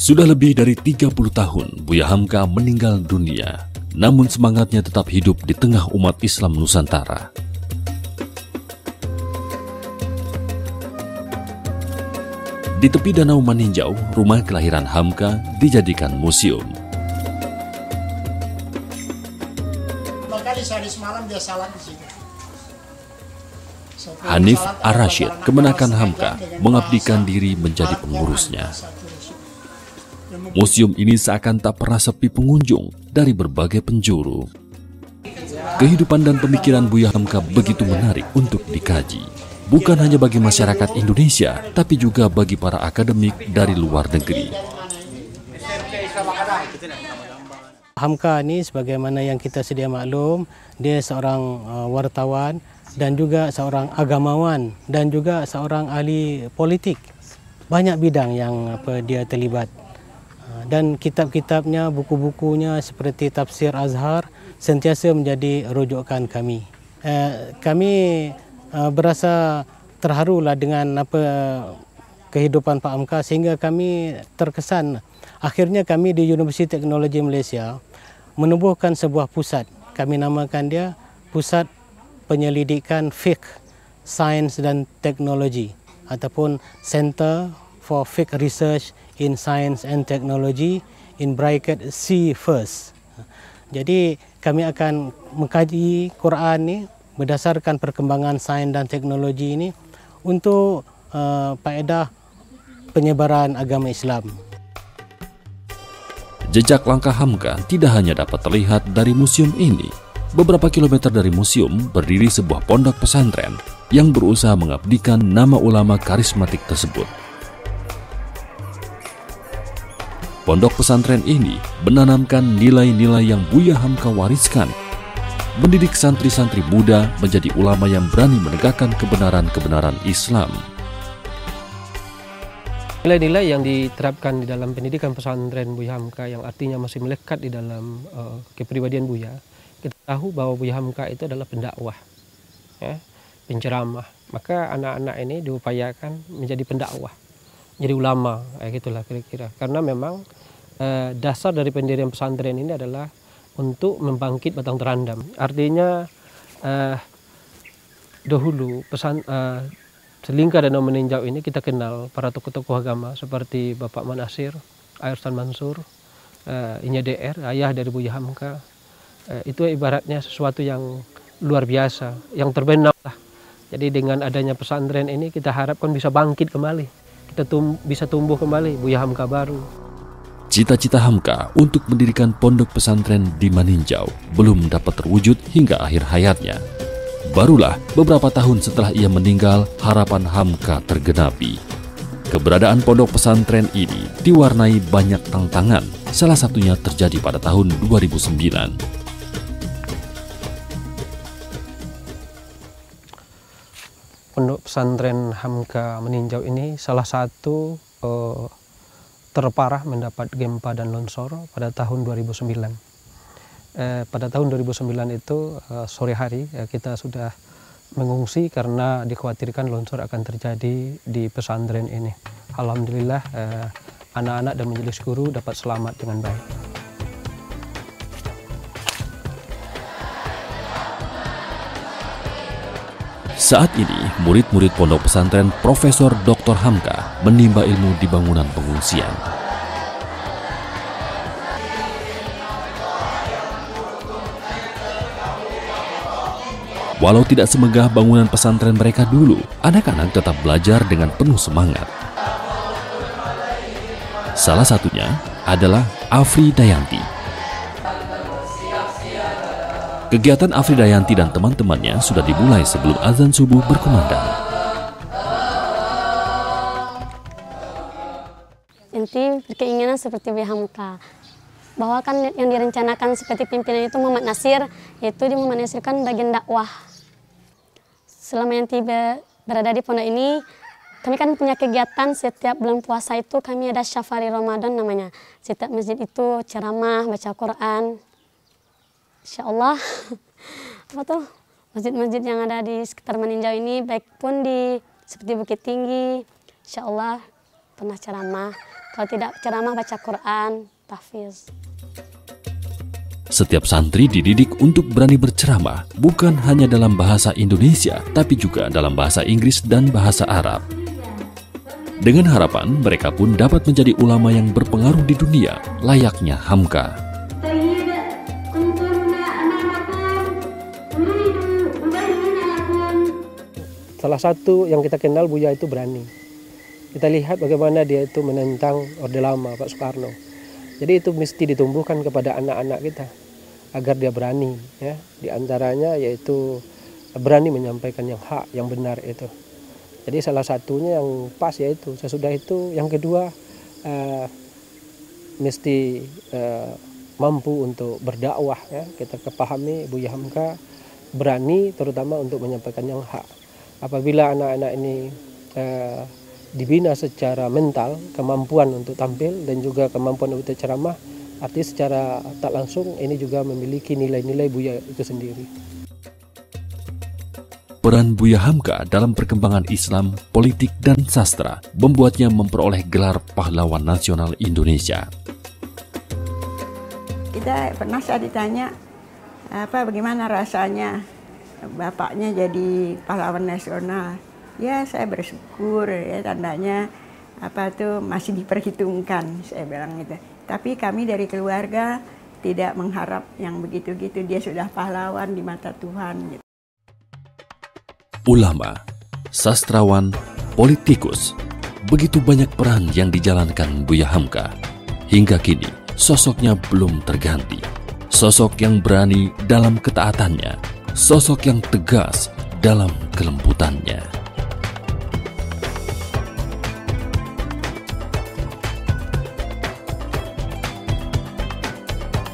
Sudah lebih dari 30 tahun Buya Hamka meninggal dunia, namun semangatnya tetap hidup di tengah umat Islam Nusantara. Di tepi Danau Maninjau, rumah kelahiran Hamka dijadikan museum. Hanif Arashid, kemenakan Hamka, mengabdikan diri menjadi pengurusnya. Museum ini seakan tak pernah sepi pengunjung dari berbagai penjuru. Kehidupan dan pemikiran Buya Hamka begitu menarik untuk dikaji. Bukan hanya bagi masyarakat Indonesia, tapi juga bagi para akademik dari luar negeri. Hamka ini sebagaimana yang kita sedia maklum, dia seorang uh, wartawan dan juga seorang agamawan dan juga seorang ahli politik. Banyak bidang yang apa dia terlibat. Uh, dan kitab-kitabnya, buku-bukunya seperti Tafsir Azhar sentiasa menjadi rujukan kami. Uh, kami berasa terharulah dengan apa kehidupan Pak Hamka sehingga kami terkesan akhirnya kami di Universiti Teknologi Malaysia menubuhkan sebuah pusat. Kami namakan dia Pusat Penyelidikan Fiqh, Sains dan Teknologi ataupun Center for Fiqh Research in Science and Technology in bracket C first. Jadi kami akan mengkaji Quran ini berdasarkan perkembangan sains dan teknologi ini untuk uh, penyebaran agama Islam. Jejak langkah Hamka tidak hanya dapat terlihat dari museum ini. Beberapa kilometer dari museum berdiri sebuah pondok pesantren yang berusaha mengabdikan nama ulama karismatik tersebut. Pondok pesantren ini menanamkan nilai-nilai yang Buya Hamka wariskan. Mendidik santri-santri muda menjadi ulama yang berani menegakkan kebenaran-kebenaran Islam. Nilai-nilai yang diterapkan di dalam pendidikan pesantren Buya Hamka yang artinya masih melekat di dalam uh, kepribadian Buya, kita tahu bahwa Buya Hamka itu adalah pendakwah, ya, penceramah. Maka anak-anak ini diupayakan menjadi pendakwah, jadi ulama, ya gitulah kira-kira. Karena memang uh, dasar dari pendirian pesantren ini adalah untuk membangkit batang terandam. Artinya uh, dahulu pesan uh, Selingkar Danau Meninjau ini kita kenal para tokoh-tokoh agama seperti Bapak Manasir, Ayrstan Mansur, uh, Inya DR, ayah dari Buya Hamka. Uh, itu ibaratnya sesuatu yang luar biasa, yang terbenam lah. Jadi dengan adanya pesantren ini kita harapkan bisa bangkit kembali. Kita tum bisa tumbuh kembali Buya Hamka baru. Cita-cita Hamka untuk mendirikan pondok pesantren di Maninjau belum dapat terwujud hingga akhir hayatnya. Barulah beberapa tahun setelah ia meninggal, harapan Hamka tergenapi. Keberadaan pondok pesantren ini diwarnai banyak tantangan, salah satunya terjadi pada tahun 2009. Pondok pesantren Hamka meninjau ini salah satu uh, terparah mendapat gempa dan longsor pada tahun 2009 eh, pada tahun 2009 itu eh, sore hari eh, kita sudah mengungsi karena dikhawatirkan longsor akan terjadi di pesantren ini. Alhamdulillah eh, anak-anak dan majelis guru dapat selamat dengan baik. Saat ini, murid-murid pondok pesantren Profesor Dr. Hamka menimba ilmu di bangunan pengungsian. Walau tidak semegah bangunan pesantren mereka dulu, anak-anak tetap belajar dengan penuh semangat. Salah satunya adalah Afri Dayanti. Kegiatan Afri Dayanti dan teman-temannya sudah dimulai sebelum azan subuh berkumandang. Inti berkeinginan seperti Hamka bahwa kan yang direncanakan seperti pimpinan itu Muhammad Nasir, yaitu di Muhammad Nasir kan bagian dakwah selama yang tiba berada di pondok ini, kami kan punya kegiatan setiap bulan puasa itu kami ada syafari Ramadan namanya. Setiap masjid itu ceramah, baca Quran. Insya Allah, apa tuh masjid-masjid yang ada di sekitar Meninjau ini, baik pun di seperti Bukit Tinggi, Insya Allah pernah ceramah. Kalau tidak ceramah baca Quran, tahfiz. Setiap santri dididik untuk berani berceramah bukan hanya dalam bahasa Indonesia, tapi juga dalam bahasa Inggris dan bahasa Arab. Dengan harapan mereka pun dapat menjadi ulama yang berpengaruh di dunia, layaknya Hamka. Salah satu yang kita kenal Buya itu berani. Kita lihat bagaimana dia itu menentang Orde Lama Pak Soekarno. Jadi itu mesti ditumbuhkan kepada anak-anak kita agar dia berani ya. Di antaranya yaitu berani menyampaikan yang hak, yang benar itu. Jadi salah satunya yang pas yaitu sesudah itu yang kedua uh, mesti uh, mampu untuk berdakwah ya. Kita kepahami Buya Hamka berani terutama untuk menyampaikan yang hak. Apabila anak-anak ini uh, dibina secara mental, kemampuan untuk tampil dan juga kemampuan untuk ceramah, artinya secara tak langsung ini juga memiliki nilai-nilai Buya itu sendiri. Peran Buya Hamka dalam perkembangan Islam, politik, dan sastra membuatnya memperoleh gelar pahlawan nasional Indonesia. Kita pernah saya ditanya, apa bagaimana rasanya bapaknya jadi pahlawan nasional. Ya saya bersyukur ya tandanya apa tuh masih diperhitungkan saya bilang gitu. Tapi kami dari keluarga tidak mengharap yang begitu-gitu. Dia sudah pahlawan di mata Tuhan gitu. ulama sastrawan politikus begitu banyak peran yang dijalankan Buya Hamka hingga kini sosoknya belum terganti. Sosok yang berani dalam ketaatannya sosok yang tegas dalam kelembutannya